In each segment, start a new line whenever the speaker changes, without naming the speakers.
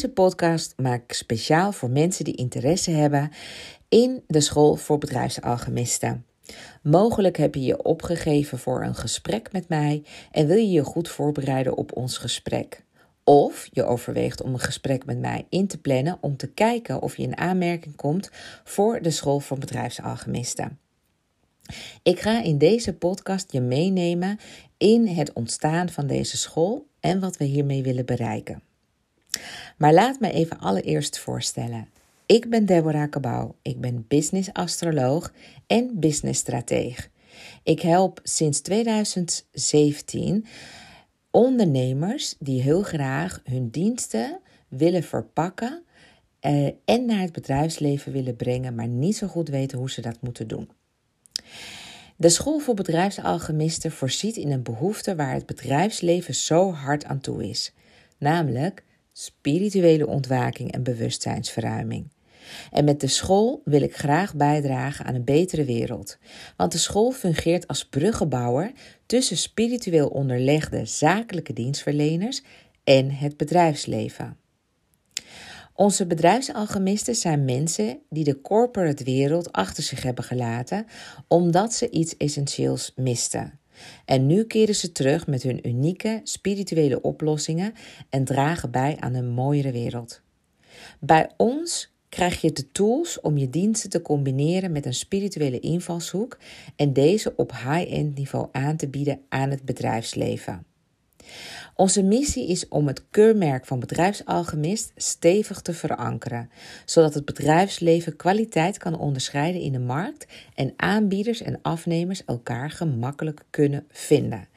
Deze podcast maak ik speciaal voor mensen die interesse hebben in de school voor bedrijfsalchemisten. Mogelijk heb je je opgegeven voor een gesprek met mij en wil je je goed voorbereiden op ons gesprek. Of je overweegt om een gesprek met mij in te plannen om te kijken of je in aanmerking komt voor de school voor bedrijfsalchemisten. Ik ga in deze podcast je meenemen in het ontstaan van deze school en wat we hiermee willen bereiken. Maar laat me even allereerst voorstellen. Ik ben Deborah Cabau. Ik ben business astroloog en business strateeg. Ik help sinds 2017 ondernemers die heel graag hun diensten willen verpakken eh, en naar het bedrijfsleven willen brengen, maar niet zo goed weten hoe ze dat moeten doen. De School voor Bedrijfsalchemisten voorziet in een behoefte waar het bedrijfsleven zo hard aan toe is, namelijk spirituele ontwaking en bewustzijnsverruiming. En met de school wil ik graag bijdragen aan een betere wereld. Want de school fungeert als bruggenbouwer tussen spiritueel onderlegde zakelijke dienstverleners en het bedrijfsleven. Onze bedrijfsalchemisten zijn mensen die de corporate wereld achter zich hebben gelaten omdat ze iets essentieels misten. En nu keren ze terug met hun unieke spirituele oplossingen en dragen bij aan een mooiere wereld. Bij ons krijg je de tools om je diensten te combineren met een spirituele invalshoek en deze op high-end niveau aan te bieden aan het bedrijfsleven. Onze missie is om het keurmerk van bedrijfsalchemist stevig te verankeren, zodat het bedrijfsleven kwaliteit kan onderscheiden in de markt en aanbieders en afnemers elkaar gemakkelijk kunnen vinden.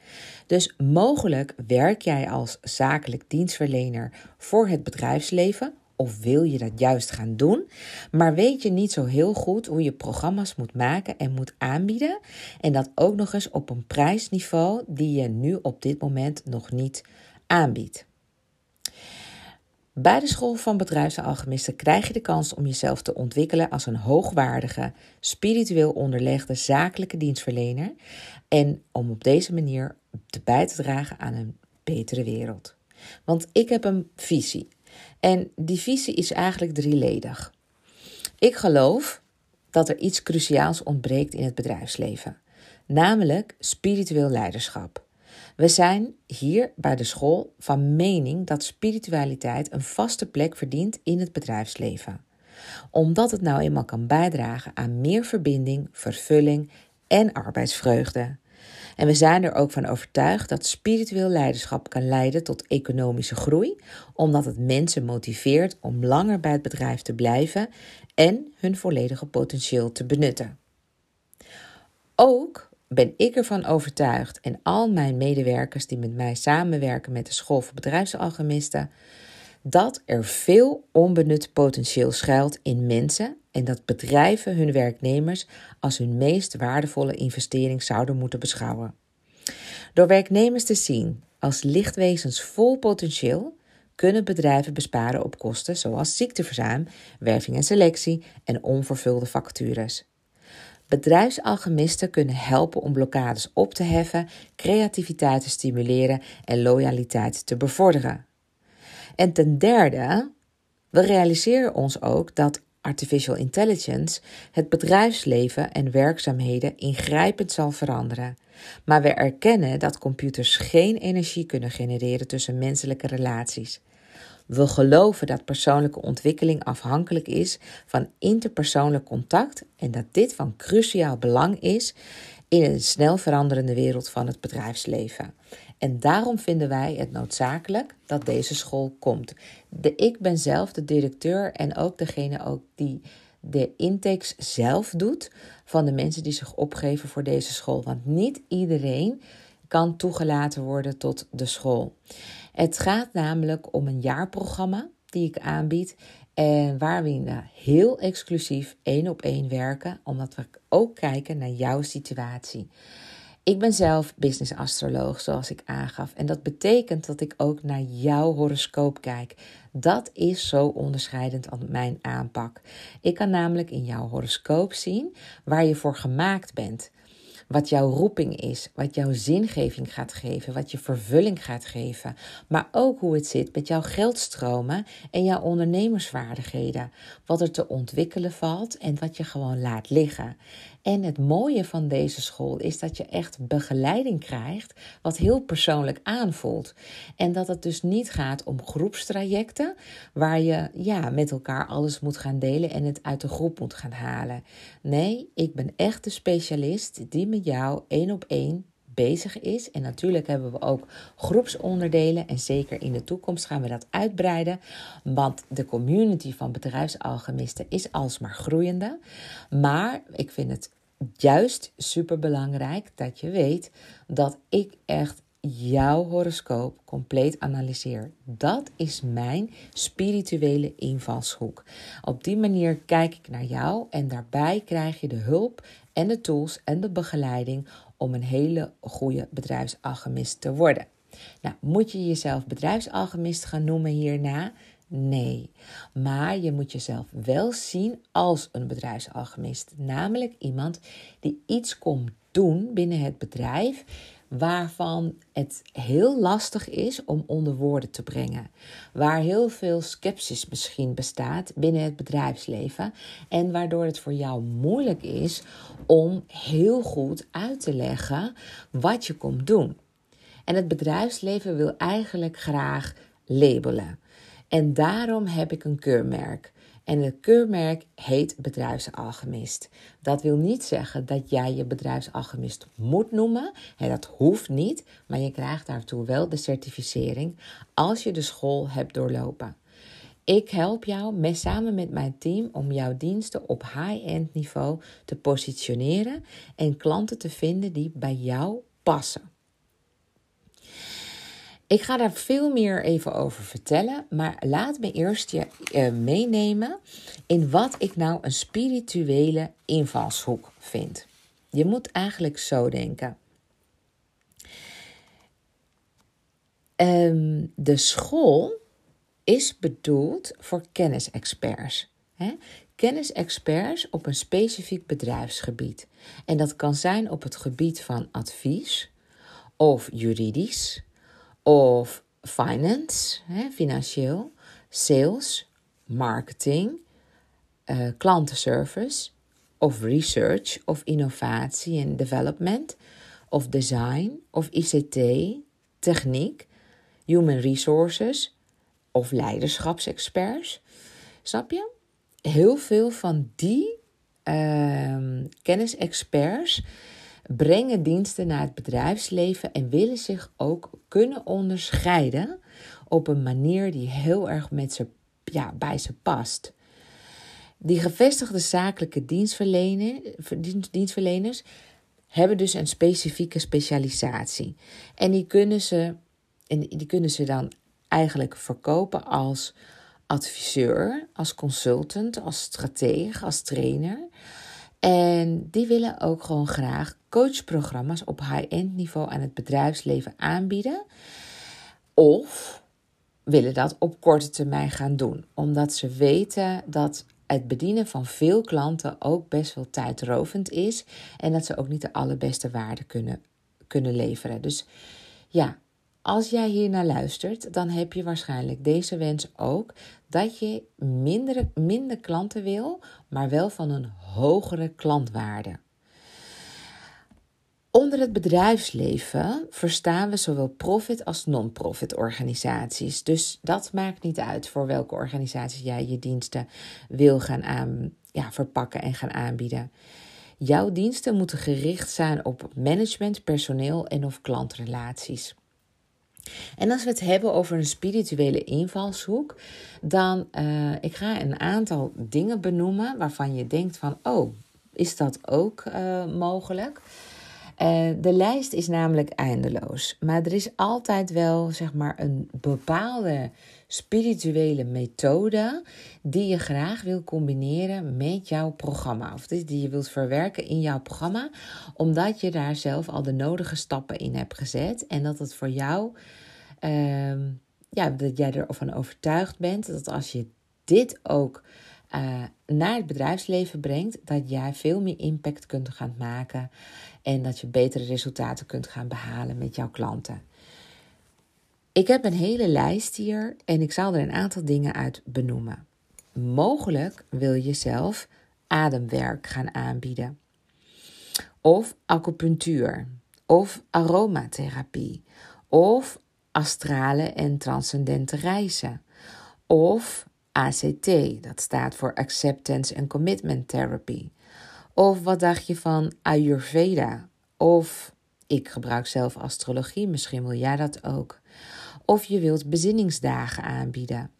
Dus mogelijk werk jij als zakelijk dienstverlener voor het bedrijfsleven of wil je dat juist gaan doen, maar weet je niet zo heel goed hoe je programma's moet maken en moet aanbieden en dat ook nog eens op een prijsniveau die je nu op dit moment nog niet aanbiedt. Bij de School van Bedrijfsalchemisten krijg je de kans om jezelf te ontwikkelen als een hoogwaardige, spiritueel onderlegde zakelijke dienstverlener en om op deze manier te bij te dragen aan een betere wereld. Want ik heb een visie en die visie is eigenlijk drieledig. Ik geloof dat er iets cruciaals ontbreekt in het bedrijfsleven, namelijk spiritueel leiderschap. We zijn hier bij de school van mening dat spiritualiteit een vaste plek verdient in het bedrijfsleven. Omdat het nou eenmaal kan bijdragen aan meer verbinding, vervulling en arbeidsvreugde. En we zijn er ook van overtuigd dat spiritueel leiderschap kan leiden tot economische groei, omdat het mensen motiveert om langer bij het bedrijf te blijven en hun volledige potentieel te benutten. Ook ben ik ervan overtuigd en al mijn medewerkers die met mij samenwerken met de School voor Bedrijfsalchemisten, dat er veel onbenut potentieel schuilt in mensen en dat bedrijven hun werknemers als hun meest waardevolle investering zouden moeten beschouwen. Door werknemers te zien als lichtwezens vol potentieel, kunnen bedrijven besparen op kosten zoals ziekteverzuim, werving en selectie en onvervulde vacatures. Bedrijfsalchemisten kunnen helpen om blokkades op te heffen, creativiteit te stimuleren en loyaliteit te bevorderen. En ten derde, we realiseren ons ook dat artificial intelligence het bedrijfsleven en werkzaamheden ingrijpend zal veranderen. Maar we erkennen dat computers geen energie kunnen genereren tussen menselijke relaties. We geloven dat persoonlijke ontwikkeling afhankelijk is van interpersoonlijk contact en dat dit van cruciaal belang is in een snel veranderende wereld van het bedrijfsleven. En daarom vinden wij het noodzakelijk dat deze school komt. De, ik ben zelf de directeur en ook degene ook die de intakes zelf doet van de mensen die zich opgeven voor deze school. Want niet iedereen kan toegelaten worden tot de school. Het gaat namelijk om een jaarprogramma die ik aanbied. En waar we heel exclusief één op één werken, omdat we ook kijken naar jouw situatie. Ik ben zelf business astroloog, zoals ik aangaf. En dat betekent dat ik ook naar jouw horoscoop kijk. Dat is zo onderscheidend aan mijn aanpak. Ik kan namelijk in jouw horoscoop zien waar je voor gemaakt bent. Wat jouw roeping is, wat jouw zingeving gaat geven, wat je vervulling gaat geven, maar ook hoe het zit met jouw geldstromen en jouw ondernemersvaardigheden, wat er te ontwikkelen valt en wat je gewoon laat liggen. En het mooie van deze school is dat je echt begeleiding krijgt, wat heel persoonlijk aanvoelt. En dat het dus niet gaat om groepstrajecten, waar je ja, met elkaar alles moet gaan delen en het uit de groep moet gaan halen. Nee, ik ben echt de specialist die met jou één op één bezig is. En natuurlijk hebben we ook groepsonderdelen. En zeker in de toekomst gaan we dat uitbreiden. Want de community van bedrijfsalchemisten is alsmaar groeiende. Maar ik vind het juist super belangrijk dat je weet dat ik echt jouw horoscoop compleet analyseer. Dat is mijn spirituele invalshoek. Op die manier kijk ik naar jou en daarbij krijg je de hulp en de tools en de begeleiding om een hele goede bedrijfsalchemist te worden. Nou, moet je jezelf bedrijfsalchemist gaan noemen hierna? Nee, maar je moet jezelf wel zien als een bedrijfsalchemist, namelijk iemand die iets komt doen binnen het bedrijf waarvan het heel lastig is om onder woorden te brengen. Waar heel veel sceptisch misschien bestaat binnen het bedrijfsleven en waardoor het voor jou moeilijk is om heel goed uit te leggen wat je komt doen. En het bedrijfsleven wil eigenlijk graag labelen. En daarom heb ik een keurmerk. En het keurmerk heet bedrijfsalchemist. Dat wil niet zeggen dat jij je bedrijfsalchemist moet noemen. dat hoeft niet, maar je krijgt daartoe wel de certificering als je de school hebt doorlopen. Ik help jou met, samen met mijn team om jouw diensten op high-end niveau te positioneren en klanten te vinden die bij jou passen. Ik ga daar veel meer even over vertellen, maar laat me eerst je uh, meenemen in wat ik nou een spirituele invalshoek vind. Je moet eigenlijk zo denken. Um, de school is bedoeld voor kennisexperts. Hè? Kennisexperts op een specifiek bedrijfsgebied. En dat kan zijn op het gebied van advies of juridisch of finance, hè, financieel, sales, marketing, uh, klantenservice, of research, of innovatie en development, of design, of ICT, techniek, human resources, of leiderschapsexperts. Snap je? Heel veel van die uh, kennisexperts brengen diensten naar het bedrijfsleven en willen zich ook kunnen onderscheiden op een manier die heel erg met ze, ja, bij ze past. Die gevestigde zakelijke dienstverleners hebben dus een specifieke specialisatie. En die kunnen ze, en die kunnen ze dan eigenlijk verkopen als adviseur, als consultant, als stratege, als trainer. En die willen ook gewoon graag coachprogramma's op high-end niveau aan het bedrijfsleven aanbieden. Of willen dat op korte termijn gaan doen, omdat ze weten dat het bedienen van veel klanten ook best wel tijdrovend is en dat ze ook niet de allerbeste waarde kunnen, kunnen leveren. Dus ja, als jij hier naar luistert, dan heb je waarschijnlijk deze wens ook dat je minder, minder klanten wil, maar wel van een hogere klantwaarde. Onder het bedrijfsleven verstaan we zowel profit als non-profit organisaties. Dus dat maakt niet uit voor welke organisatie jij je diensten wil gaan aan, ja, verpakken en gaan aanbieden. Jouw diensten moeten gericht zijn op management, personeel en of klantrelaties. En als we het hebben over een spirituele invalshoek, dan uh, ik ga een aantal dingen benoemen waarvan je denkt van, oh, is dat ook uh, mogelijk? Uh, de lijst is namelijk eindeloos, maar er is altijd wel zeg maar een bepaalde spirituele methode die je graag wil combineren met jouw programma of die je wilt verwerken in jouw programma, omdat je daar zelf al de nodige stappen in hebt gezet en dat het voor jou uh, ja, dat jij ervan overtuigd bent dat als je dit ook uh, naar het bedrijfsleven brengt, dat jij veel meer impact kunt gaan maken en dat je betere resultaten kunt gaan behalen met jouw klanten. Ik heb een hele lijst hier en ik zal er een aantal dingen uit benoemen. Mogelijk wil je zelf ademwerk gaan aanbieden. Of acupunctuur. Of aromatherapie. Of astrale en transcendente reizen. Of ACT, dat staat voor Acceptance and Commitment Therapy. Of wat dacht je van Ayurveda? Of ik gebruik zelf astrologie, misschien wil jij dat ook. Of je wilt bezinningsdagen aanbieden.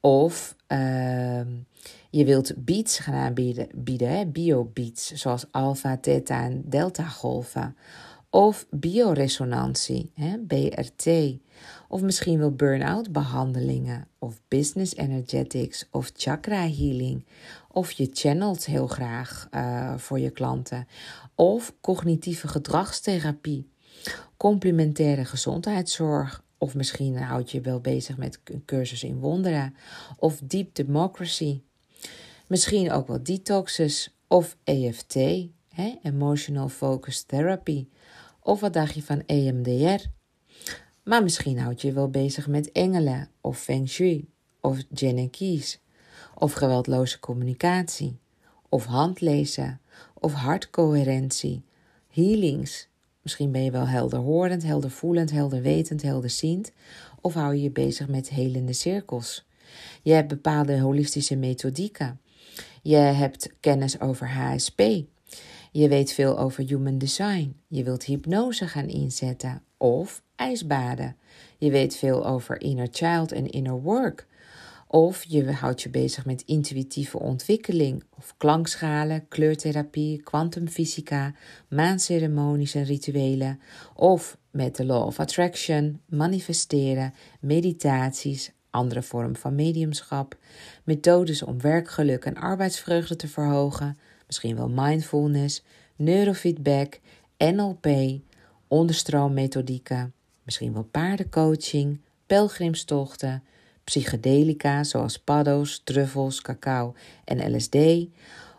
Of uh, je wilt beats gaan aanbieden, bieden, biobeats, zoals alfa, theta en delta golven. Of bioresonantie, BRT. Of misschien wel burn-out behandelingen. Of business energetics. Of chakra healing. Of je channelt heel graag uh, voor je klanten. Of cognitieve gedragstherapie. Complementaire gezondheidszorg. Of misschien houd je wel bezig met een cursus in wonderen. Of deep democracy. Misschien ook wel detoxes. Of EFT, hè, Emotional Focus Therapy. Of wat dacht je van EMDR? Maar misschien houd je je wel bezig met engelen of feng shui of Keys of geweldloze communicatie of handlezen of hartcoherentie, healings. Misschien ben je wel helderhorend, heldervoelend, helderwetend, helderziend of hou je je bezig met helende cirkels. Je hebt bepaalde holistische methodieken. Je hebt kennis over HSP. Je weet veel over human design. Je wilt hypnose gaan inzetten of ijsbaden. Je weet veel over inner child en inner work. Of je houdt je bezig met intuïtieve ontwikkeling of klankschalen, kleurtherapie, kwantumfysica, maanceremonies en rituelen. Of met de law of attraction, manifesteren, meditaties, andere vormen van mediumschap, methodes om werkgeluk en arbeidsvreugde te verhogen, misschien wel mindfulness, neurofeedback, NLP, onderstroommethodieken, misschien wel paardencoaching, pelgrimstochten, psychedelica zoals paddo's, truffels, cacao en LSD,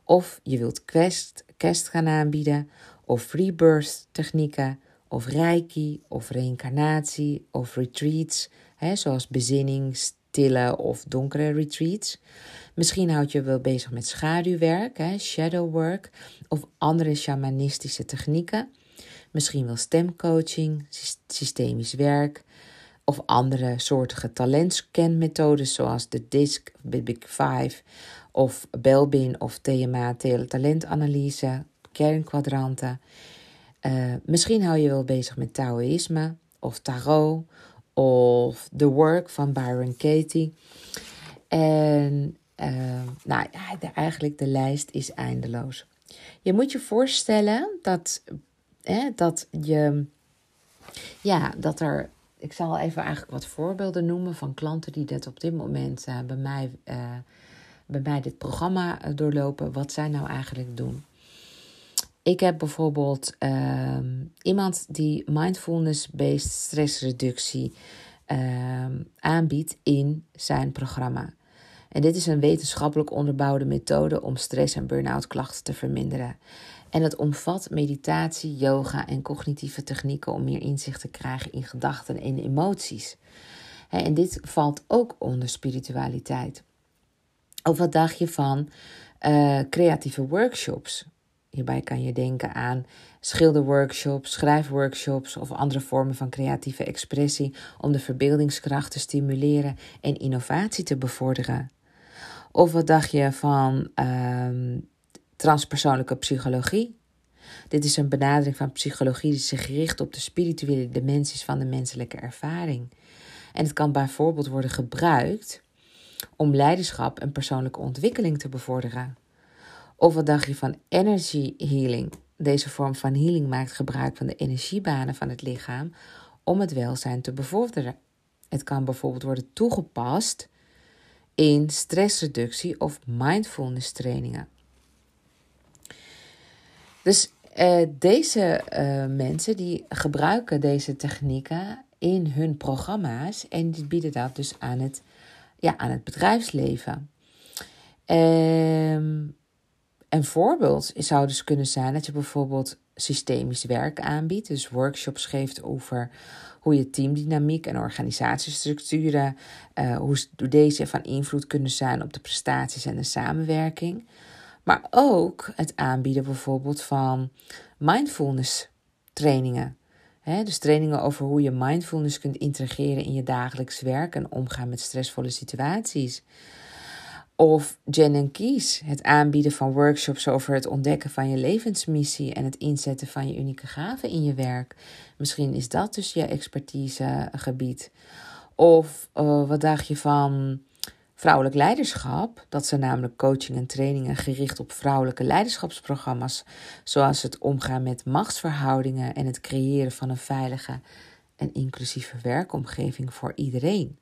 of je wilt quest, quest gaan aanbieden, of rebirth technieken, of reiki, of reïncarnatie, of retreats, hè, zoals bezinning, stille of donkere retreats. Misschien houd je wel bezig met schaduwwerk, hè, shadow work, of andere shamanistische technieken. Misschien wel stemcoaching, systemisch werk of andere soortige talentscanmethodes zoals de DISC, Big Five of Belbin of TMA, talentanalyse, kernkwadranten. Uh, misschien hou je wel bezig met Taoïsme of Tarot of The Work van Byron Katie. En uh, nou, eigenlijk de lijst is eindeloos. Je moet je voorstellen dat, dat je, ja, dat er, ik zal even eigenlijk wat voorbeelden noemen van klanten die dit op dit moment uh, bij, mij, uh, bij mij dit programma doorlopen, wat zij nou eigenlijk doen. Ik heb bijvoorbeeld uh, iemand die mindfulness-based stressreductie uh, aanbiedt in zijn programma. En dit is een wetenschappelijk onderbouwde methode om stress- en burn-out klachten te verminderen. En het omvat meditatie, yoga en cognitieve technieken om meer inzicht te krijgen in gedachten en emoties. En dit valt ook onder spiritualiteit. Of wat dacht je van uh, creatieve workshops? Hierbij kan je denken aan schilderworkshops, schrijfworkshops of andere vormen van creatieve expressie om de verbeeldingskracht te stimuleren en innovatie te bevorderen. Of wat dacht je van uh, transpersoonlijke psychologie? Dit is een benadering van psychologie die zich richt op de spirituele dimensies van de menselijke ervaring. En het kan bijvoorbeeld worden gebruikt om leiderschap en persoonlijke ontwikkeling te bevorderen. Of wat dacht je van energy healing? Deze vorm van healing maakt gebruik van de energiebanen van het lichaam om het welzijn te bevorderen. Het kan bijvoorbeeld worden toegepast in stressreductie of mindfulness trainingen. Dus uh, deze uh, mensen die gebruiken deze technieken in hun programma's en die bieden dat dus aan het, ja, aan het bedrijfsleven. Um, een voorbeeld zou dus kunnen zijn dat je bijvoorbeeld systemisch werk aanbiedt. Dus workshops geeft over hoe je teamdynamiek en organisatiestructuren, uh, hoe deze van invloed kunnen zijn op de prestaties en de samenwerking. Maar ook het aanbieden bijvoorbeeld van mindfulness trainingen. dus trainingen over hoe je mindfulness kunt integreren in je dagelijks werk en omgaan met stressvolle situaties. Of Jen en Kies, het aanbieden van workshops over het ontdekken van je levensmissie en het inzetten van je unieke gaven in je werk. Misschien is dat dus je expertisegebied. Of uh, wat dacht je van vrouwelijk leiderschap? Dat zijn namelijk coaching en trainingen gericht op vrouwelijke leiderschapsprogramma's, zoals het omgaan met machtsverhoudingen en het creëren van een veilige en inclusieve werkomgeving voor iedereen.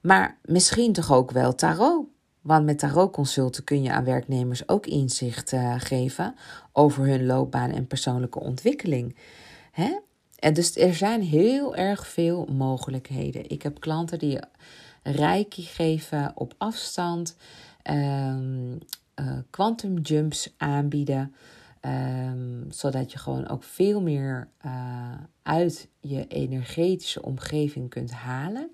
Maar misschien toch ook wel tarot. Want met tarotconsulten kun je aan werknemers ook inzicht uh, geven over hun loopbaan en persoonlijke ontwikkeling. Hè? En dus er zijn heel erg veel mogelijkheden. Ik heb klanten die reiki geven op afstand, um, quantum jumps aanbieden. Um, zodat je gewoon ook veel meer uh, uit je energetische omgeving kunt halen.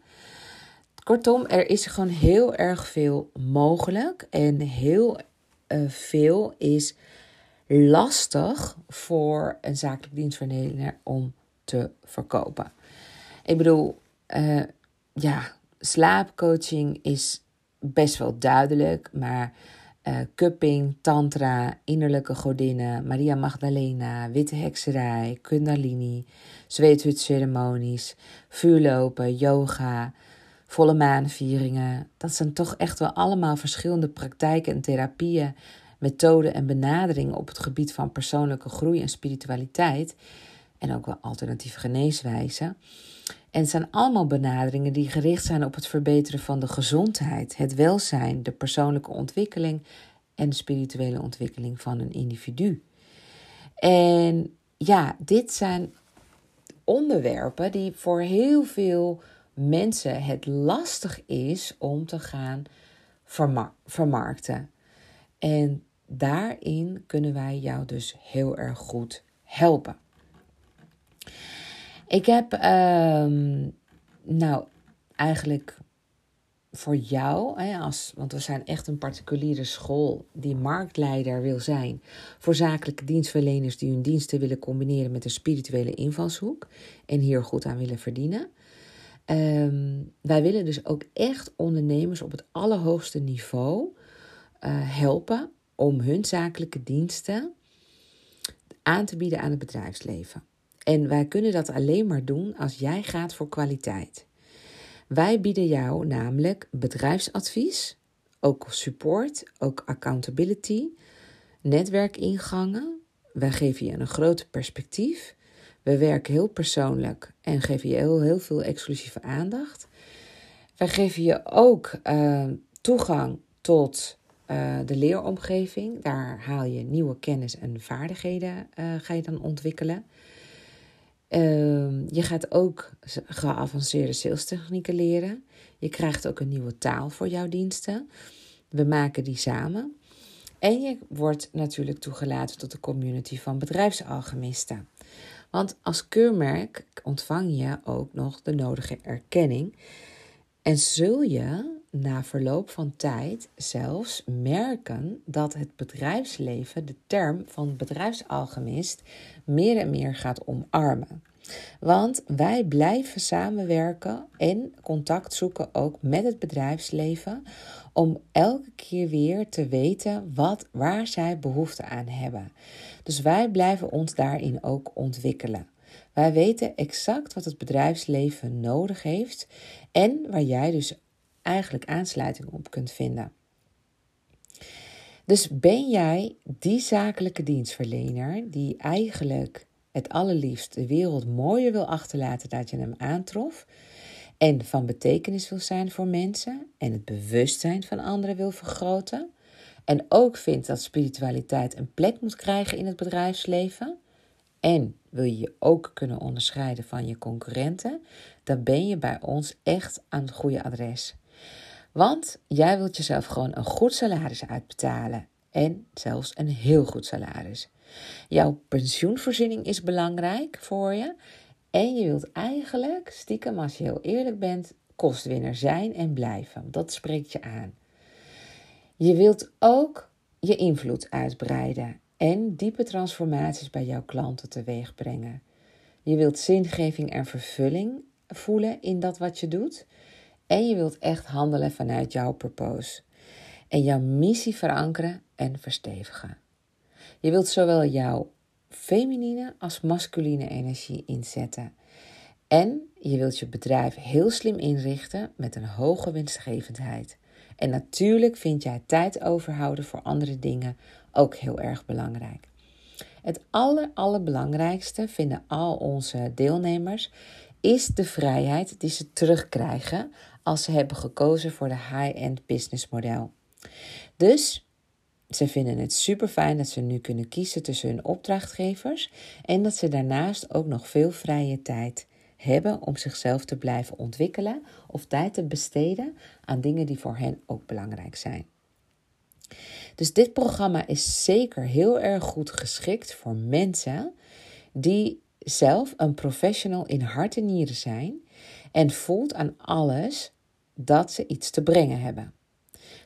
Kortom, er is gewoon heel erg veel mogelijk en heel uh, veel is lastig voor een zakelijk dienstverlener om te verkopen. Ik bedoel, ja, slaapcoaching is best wel duidelijk, maar uh, cupping, tantra, innerlijke godinnen, Maria Magdalena, witte hekserij, kundalini, zweethutceremonies, vuurlopen, yoga, volle maanvieringen. Dat zijn toch echt wel allemaal verschillende praktijken en therapieën, methoden en benaderingen op het gebied van persoonlijke groei en spiritualiteit. En ook wel alternatieve geneeswijzen. En het zijn allemaal benaderingen die gericht zijn op het verbeteren van de gezondheid, het welzijn, de persoonlijke ontwikkeling en de spirituele ontwikkeling van een individu. En ja, dit zijn onderwerpen die voor heel veel mensen het lastig is om te gaan vermarkten. En daarin kunnen wij jou dus heel erg goed helpen. Ik heb, um, nou, eigenlijk voor jou, hè, als, want we zijn echt een particuliere school die marktleider wil zijn voor zakelijke dienstverleners die hun diensten willen combineren met een spirituele invalshoek en hier goed aan willen verdienen. Um, wij willen dus ook echt ondernemers op het allerhoogste niveau uh, helpen om hun zakelijke diensten aan te bieden aan het bedrijfsleven. En wij kunnen dat alleen maar doen als jij gaat voor kwaliteit. Wij bieden jou namelijk bedrijfsadvies, ook support, ook accountability, netwerkingangen. Wij geven je een groot perspectief. We werken heel persoonlijk en geven je heel, heel veel exclusieve aandacht. Wij geven je ook uh, toegang tot uh, de leeromgeving. Daar haal je nieuwe kennis en vaardigheden uh, ga je dan ontwikkelen. Uh, je gaat ook geavanceerde salestechnieken leren. Je krijgt ook een nieuwe taal voor jouw diensten. We maken die samen. En je wordt natuurlijk toegelaten tot de community van bedrijfsalchemisten. Want als keurmerk ontvang je ook nog de nodige erkenning. En zul je na verloop van tijd zelfs merken dat het bedrijfsleven de term van bedrijfsalchemist meer en meer gaat omarmen. Want wij blijven samenwerken en contact zoeken ook met het bedrijfsleven om elke keer weer te weten wat, waar zij behoefte aan hebben. Dus wij blijven ons daarin ook ontwikkelen. Wij weten exact wat het bedrijfsleven nodig heeft en waar jij dus eigenlijk aansluiting op kunt vinden. Dus ben jij die zakelijke dienstverlener die eigenlijk het allerliefst de wereld mooier wil achterlaten dat je hem aantrof en van betekenis wil zijn voor mensen en het bewustzijn van anderen wil vergroten en ook vindt dat spiritualiteit een plek moet krijgen in het bedrijfsleven en wil je je ook kunnen onderscheiden van je concurrenten, dan ben je bij ons echt aan het goede adres. Want jij wilt jezelf gewoon een goed salaris uitbetalen en zelfs een heel goed salaris. Jouw pensioenvoorziening is belangrijk voor je. En je wilt eigenlijk, stiekem als je heel eerlijk bent, kostwinner zijn en blijven. Dat spreekt je aan. Je wilt ook je invloed uitbreiden en diepe transformaties bij jouw klanten teweeg brengen. Je wilt zingeving en vervulling voelen in dat wat je doet. En je wilt echt handelen vanuit jouw purpose. En jouw missie verankeren en verstevigen. Je wilt zowel jouw feminine als masculine energie inzetten. En je wilt je bedrijf heel slim inrichten met een hoge winstgevendheid. En natuurlijk vind jij tijd overhouden voor andere dingen ook heel erg belangrijk. Het aller, allerbelangrijkste vinden al onze deelnemers is de vrijheid die ze terugkrijgen als ze hebben gekozen voor de high-end business model. Dus ze vinden het super fijn dat ze nu kunnen kiezen tussen hun opdrachtgevers en dat ze daarnaast ook nog veel vrije tijd hebben om zichzelf te blijven ontwikkelen of tijd te besteden aan dingen die voor hen ook belangrijk zijn. Dus dit programma is zeker heel erg goed geschikt voor mensen die zelf een professional in hart en nieren zijn en voelt aan alles dat ze iets te brengen hebben.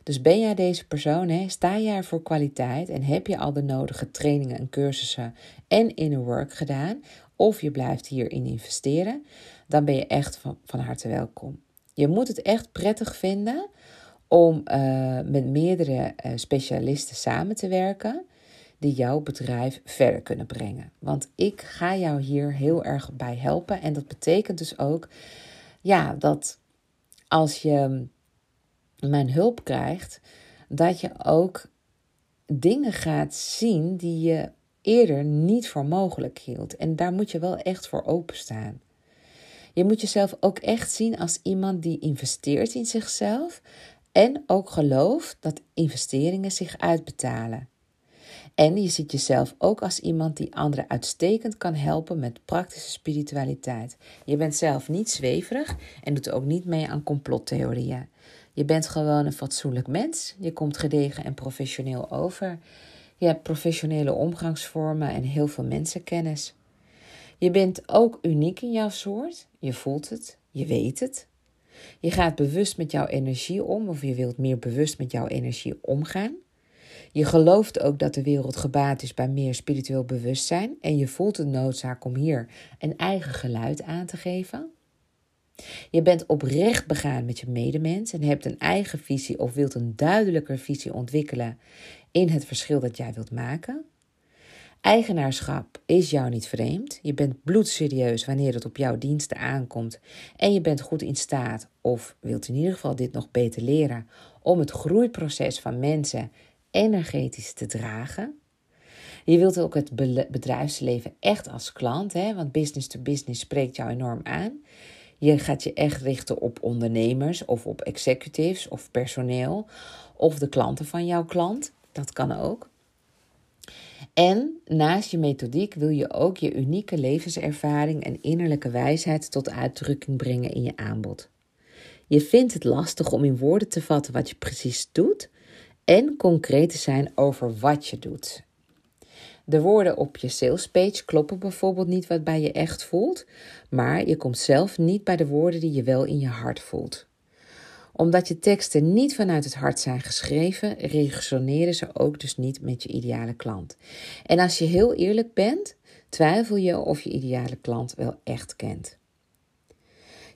Dus ben jij deze persoon, hè, sta jij voor kwaliteit en heb je al de nodige trainingen en cursussen en inner work gedaan, of je blijft hierin investeren, dan ben je echt van, van harte welkom. Je moet het echt prettig vinden om uh, met meerdere uh, specialisten samen te werken die jouw bedrijf verder kunnen brengen. Want ik ga jou hier heel erg bij helpen. En dat betekent dus ook ja, dat als je mijn hulp krijgt, dat je ook dingen gaat zien die je eerder niet voor mogelijk hield. En daar moet je wel echt voor openstaan. Je moet jezelf ook echt zien als iemand die investeert in zichzelf en ook gelooft dat investeringen zich uitbetalen. En je ziet jezelf ook als iemand die anderen uitstekend kan helpen met praktische spiritualiteit. Je bent zelf niet zweverig en doet ook niet mee aan complottheorieën. Je bent gewoon een fatsoenlijk mens. Je komt gedegen en professioneel over. Je hebt professionele omgangsvormen en heel veel mensenkennis. Je bent ook uniek in jouw soort. Je voelt het, je weet het. Je gaat bewust met jouw energie om, of je wilt meer bewust met jouw energie omgaan. Je gelooft ook dat de wereld gebaat is bij meer spiritueel bewustzijn en je voelt de noodzaak om hier een eigen geluid aan te geven. Je bent oprecht begaan met je medemens en hebt een eigen visie of wilt een duidelijker visie ontwikkelen in het verschil dat jij wilt maken. Eigenaarschap is jou niet vreemd. Je bent bloedserieus wanneer het op jouw diensten aankomt en je bent goed in staat, of wilt in ieder geval dit nog beter leren, om het groeiproces van mensen energetisch te dragen. Je wilt ook het bedrijfsleven echt als klant, hè, want business to business spreekt jou enorm aan. Je gaat je echt richten op ondernemers of op executives of personeel of de klanten van jouw klant. Dat kan ook. En naast je methodiek wil je ook je unieke levenservaring en innerlijke wijsheid tot uitdrukking brengen in je aanbod. Je vindt het lastig om in woorden te vatten wat je precies doet en concreet te zijn over wat je doet. De woorden op je salespage kloppen bijvoorbeeld niet wat bij je echt voelt, maar je komt zelf niet bij de woorden die je wel in je hart voelt. Omdat je teksten niet vanuit het hart zijn geschreven, resoneren ze ook dus niet met je ideale klant. En als je heel eerlijk bent, twijfel je of je ideale klant wel echt kent.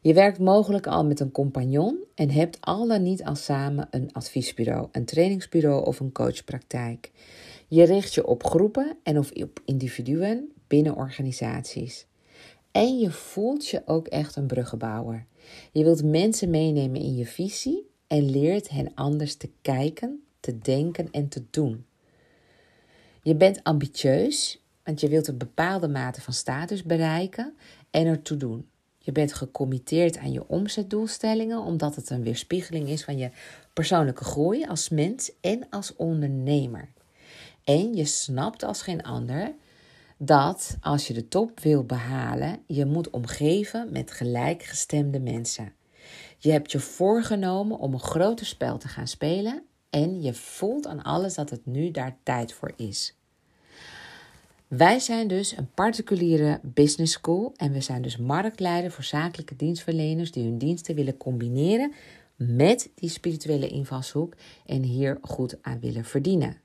Je werkt mogelijk al met een compagnon en hebt al dan niet al samen een adviesbureau, een trainingsbureau of een coachpraktijk. Je richt je op groepen en of op individuen binnen organisaties. En je voelt je ook echt een bruggenbouwer. Je wilt mensen meenemen in je visie en leert hen anders te kijken, te denken en te doen. Je bent ambitieus, want je wilt een bepaalde mate van status bereiken en ertoe doen. Je bent gecommitteerd aan je omzetdoelstellingen, omdat het een weerspiegeling is van je persoonlijke groei als mens en als ondernemer. En je snapt als geen ander dat als je de top wil behalen, je moet omgeven met gelijkgestemde mensen. Je hebt je voorgenomen om een groter spel te gaan spelen en je voelt aan alles dat het nu daar tijd voor is. Wij zijn dus een particuliere business school en we zijn dus marktleider voor zakelijke dienstverleners die hun diensten willen combineren met die spirituele invalshoek en hier goed aan willen verdienen.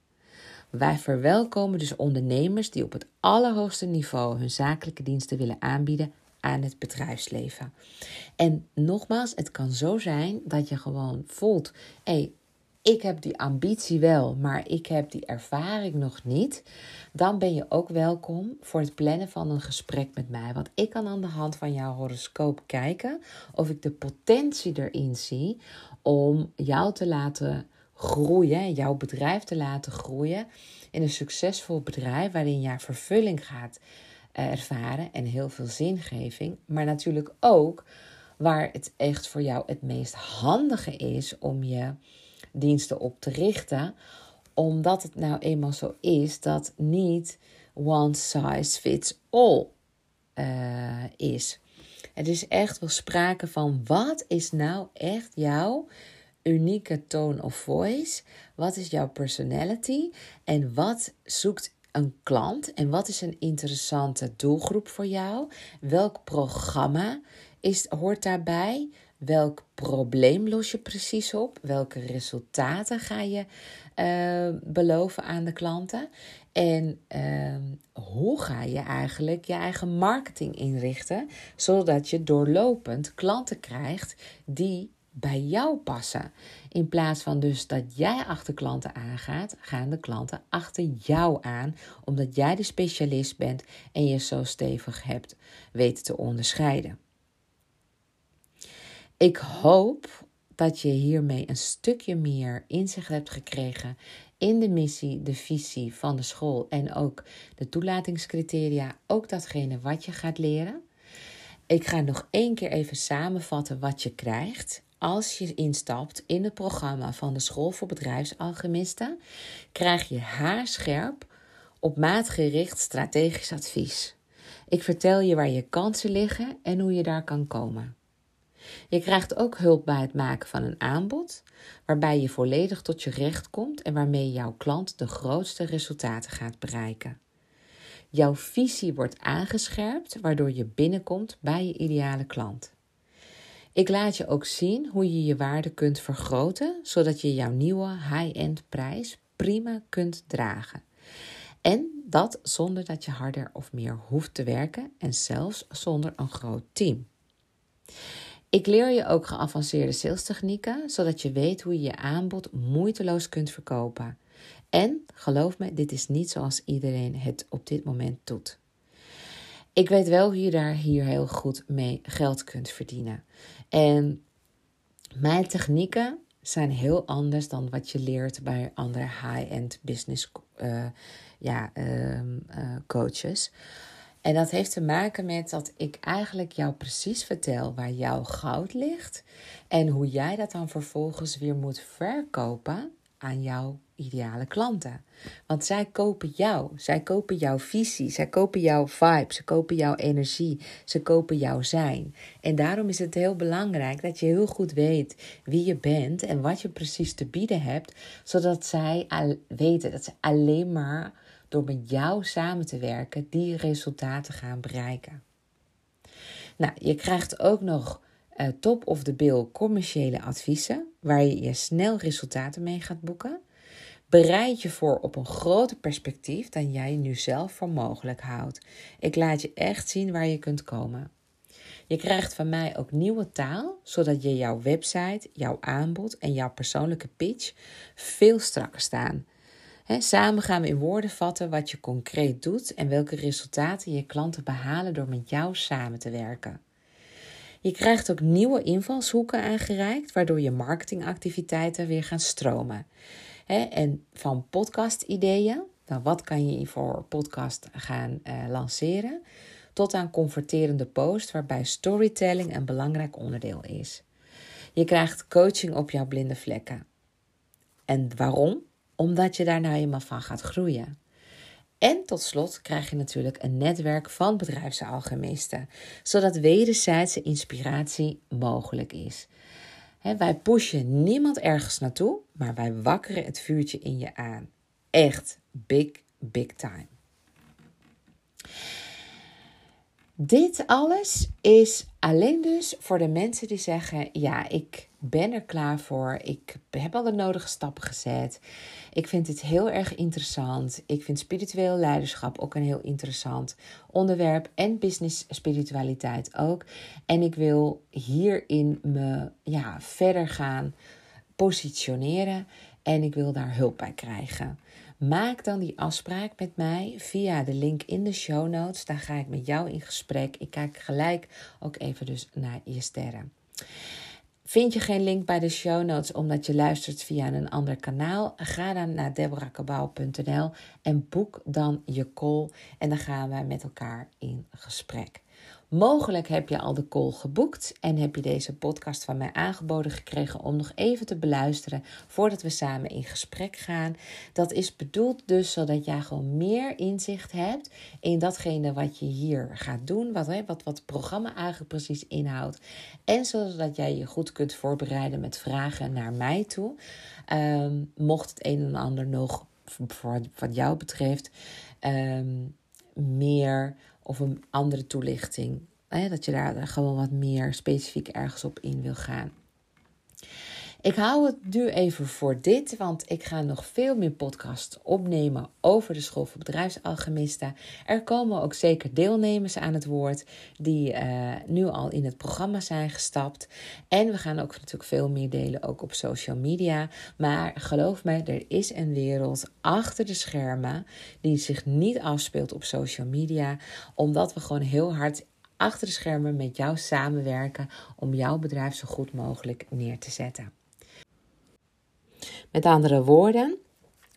Wij verwelkomen dus ondernemers die op het allerhoogste niveau hun zakelijke diensten willen aanbieden aan het bedrijfsleven. En nogmaals, het kan zo zijn dat je gewoon voelt: hey, ik heb die ambitie wel, maar ik heb die ervaring nog niet. Dan ben je ook welkom voor het plannen van een gesprek met mij. Want ik kan aan de hand van jouw horoscoop kijken of ik de potentie erin zie om jou te laten groeien, jouw bedrijf te laten groeien in een succesvol bedrijf waarin je vervulling gaat eh, ervaren en heel veel zingeving, maar natuurlijk ook waar het echt voor jou het meest handige is om je diensten op te richten, omdat het nou eenmaal zo is dat niet one size fits all uh, is. Er is echt wel sprake van wat is nou echt jouw unieke tone of voice? Wat is jouw personality? En wat zoekt een klant? En wat is een interessante doelgroep voor jou? Welk programma is, hoort daarbij? Welk probleem los je precies op? Welke resultaten ga je uh, beloven aan de klanten? En uh, hoe ga je eigenlijk je eigen marketing inrichten, zodat je doorlopend klanten krijgt die bij jou passen. In plaats van dus dat jij achter klanten aangaat, gaan de klanten achter jou aan, omdat jij de specialist bent en je zo stevig hebt weten te onderscheiden. Ik hoop dat je hiermee een stukje meer inzicht hebt gekregen in de missie, de visie van de school en ook de toelatingscriteria, ook datgene wat je gaat leren. Ik ga nog één keer even samenvatten wat je krijgt als je instapt in het programma van de School voor Bedrijfsalchemisten, krijg je haarscherp, op maat gericht strategisch advies. Ik vertel je waar je kansen liggen en hoe je daar kan komen. Je krijgt ook hulp bij het maken van een aanbod, waarbij je volledig tot je recht komt en waarmee jouw klant de grootste resultaten gaat bereiken. Jouw visie wordt aangescherpt, waardoor je binnenkomt bij je ideale klant. Ik laat je ook zien hoe je je waarde kunt vergroten, zodat je jouw nieuwe high-end prijs prima kunt dragen. En dat zonder dat je harder of meer hoeft te werken en zelfs zonder een groot team. Ik leer je ook geavanceerde salestechnieken, zodat je weet hoe je je aanbod moeiteloos kunt verkopen. En geloof me, dit is niet zoals iedereen het op dit moment doet. Ik weet wel hoe je daar hier heel goed mee geld kunt verdienen. En mijn technieken zijn heel anders dan wat je leert bij andere high-end business uh, ja, uh, uh, coaches. En dat heeft te maken met dat ik eigenlijk jou precies vertel waar jouw goud ligt en hoe jij dat dan vervolgens weer moet verkopen aan jouw ideale klanten. Want zij kopen jou, zij kopen jouw visie, zij kopen jouw vibe, ze kopen jouw energie, ze kopen jouw zijn. En daarom is het heel belangrijk dat je heel goed weet wie je bent en wat je precies te bieden hebt, zodat zij weten dat ze alleen maar door met jou samen te werken die resultaten gaan bereiken. Nou, je krijgt ook nog uh, top of the bill commerciële adviezen waar je je snel resultaten mee gaat boeken. Bereid je voor op een groter perspectief dan jij nu zelf voor mogelijk houdt. Ik laat je echt zien waar je kunt komen. Je krijgt van mij ook nieuwe taal, zodat je jouw website, jouw aanbod en jouw persoonlijke pitch veel strakker staan. Samen gaan we in woorden vatten wat je concreet doet en welke resultaten je klanten behalen door met jou samen te werken. Je krijgt ook nieuwe invalshoeken aangereikt, waardoor je marketingactiviteiten weer gaan stromen. en van podcast-ideeën, nou wat kan je voor podcast gaan uh, lanceren, tot aan converterende posts waarbij storytelling een belangrijk onderdeel is. Je krijgt coaching op jouw blinde vlekken. En waarom? Omdat je daar nou eenmaal van gaat groeien. En tot slot krijg je natuurlijk een netwerk van bedrijfsalchemisten, zodat wederzijdse inspiratie mogelijk is. wij pushen niemand ergens naartoe, maar wij wakkeren het vuurtje in je aan. Echt big, big time. Dit alles is alleen dus voor de mensen die zeggen: Ja, ik ben er klaar voor. Ik heb al de nodige stappen gezet. Ik vind dit heel erg interessant. Ik vind spiritueel leiderschap ook een heel interessant onderwerp. En business spiritualiteit ook. En ik wil hierin me ja, verder gaan positioneren. En ik wil daar hulp bij krijgen. Maak dan die afspraak met mij via de link in de show notes. Daar ga ik met jou in gesprek. Ik kijk gelijk ook even dus naar je sterren. Vind je geen link bij de show notes omdat je luistert via een ander kanaal? Ga dan naar deborahkabau.nl en boek dan je call. En dan gaan wij met elkaar in gesprek. Mogelijk heb je al de call geboekt en heb je deze podcast van mij aangeboden gekregen om nog even te beluisteren voordat we samen in gesprek gaan. Dat is bedoeld dus zodat jij gewoon meer inzicht hebt in datgene wat je hier gaat doen, wat, wat, wat het programma eigenlijk precies inhoudt. En zodat jij je goed kunt voorbereiden met vragen naar mij toe. Um, mocht het een en ander nog voor wat jou betreft um, meer of een andere toelichting. Hè, dat je daar gewoon wat meer specifiek ergens op in wil gaan. Ik hou het nu even voor dit, want ik ga nog veel meer podcasts opnemen over de School voor Bedrijfsalchemisten. Er komen ook zeker deelnemers aan het woord die uh, nu al in het programma zijn gestapt. En we gaan ook natuurlijk veel meer delen, ook op social media. Maar geloof mij, er is een wereld achter de schermen die zich niet afspeelt op social media, omdat we gewoon heel hard achter de schermen met jou samenwerken om jouw bedrijf zo goed mogelijk neer te zetten. Met andere woorden,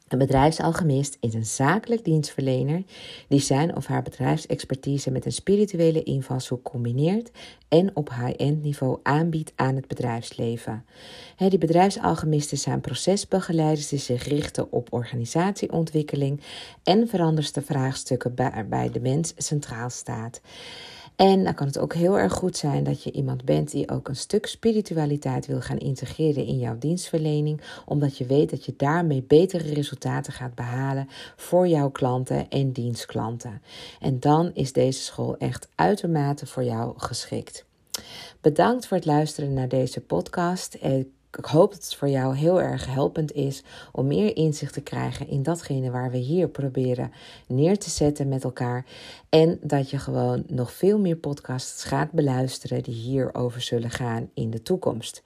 een bedrijfsalchemist is een zakelijk dienstverlener die zijn of haar bedrijfsexpertise met een spirituele invalshoek combineert en op high-end niveau aanbiedt aan het bedrijfsleven. die bedrijfsalchemisten zijn procesbegeleiders die zich richten op organisatieontwikkeling en veranderste vraagstukken waarbij de mens centraal staat. En dan kan het ook heel erg goed zijn dat je iemand bent die ook een stuk spiritualiteit wil gaan integreren in jouw dienstverlening, omdat je weet dat je daarmee betere resultaten gaat behalen voor jouw klanten en dienstklanten. En dan is deze school echt uitermate voor jou geschikt. Bedankt voor het luisteren naar deze podcast ik hoop dat het voor jou heel erg helpend is om meer inzicht te krijgen in datgene waar we hier proberen neer te zetten met elkaar. En dat je gewoon nog veel meer podcasts gaat beluisteren die hierover zullen gaan in de toekomst.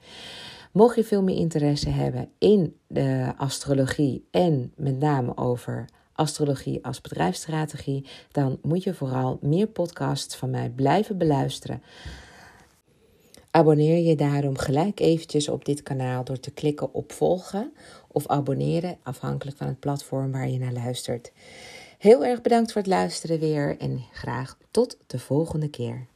Mocht je veel meer interesse hebben in de astrologie en met name over astrologie als bedrijfsstrategie, dan moet je vooral meer podcasts van mij blijven beluisteren. Abonneer je daarom gelijk eventjes op dit kanaal door te klikken op volgen of abonneren, afhankelijk van het platform waar je naar luistert. Heel erg bedankt voor het luisteren weer en graag tot de volgende keer.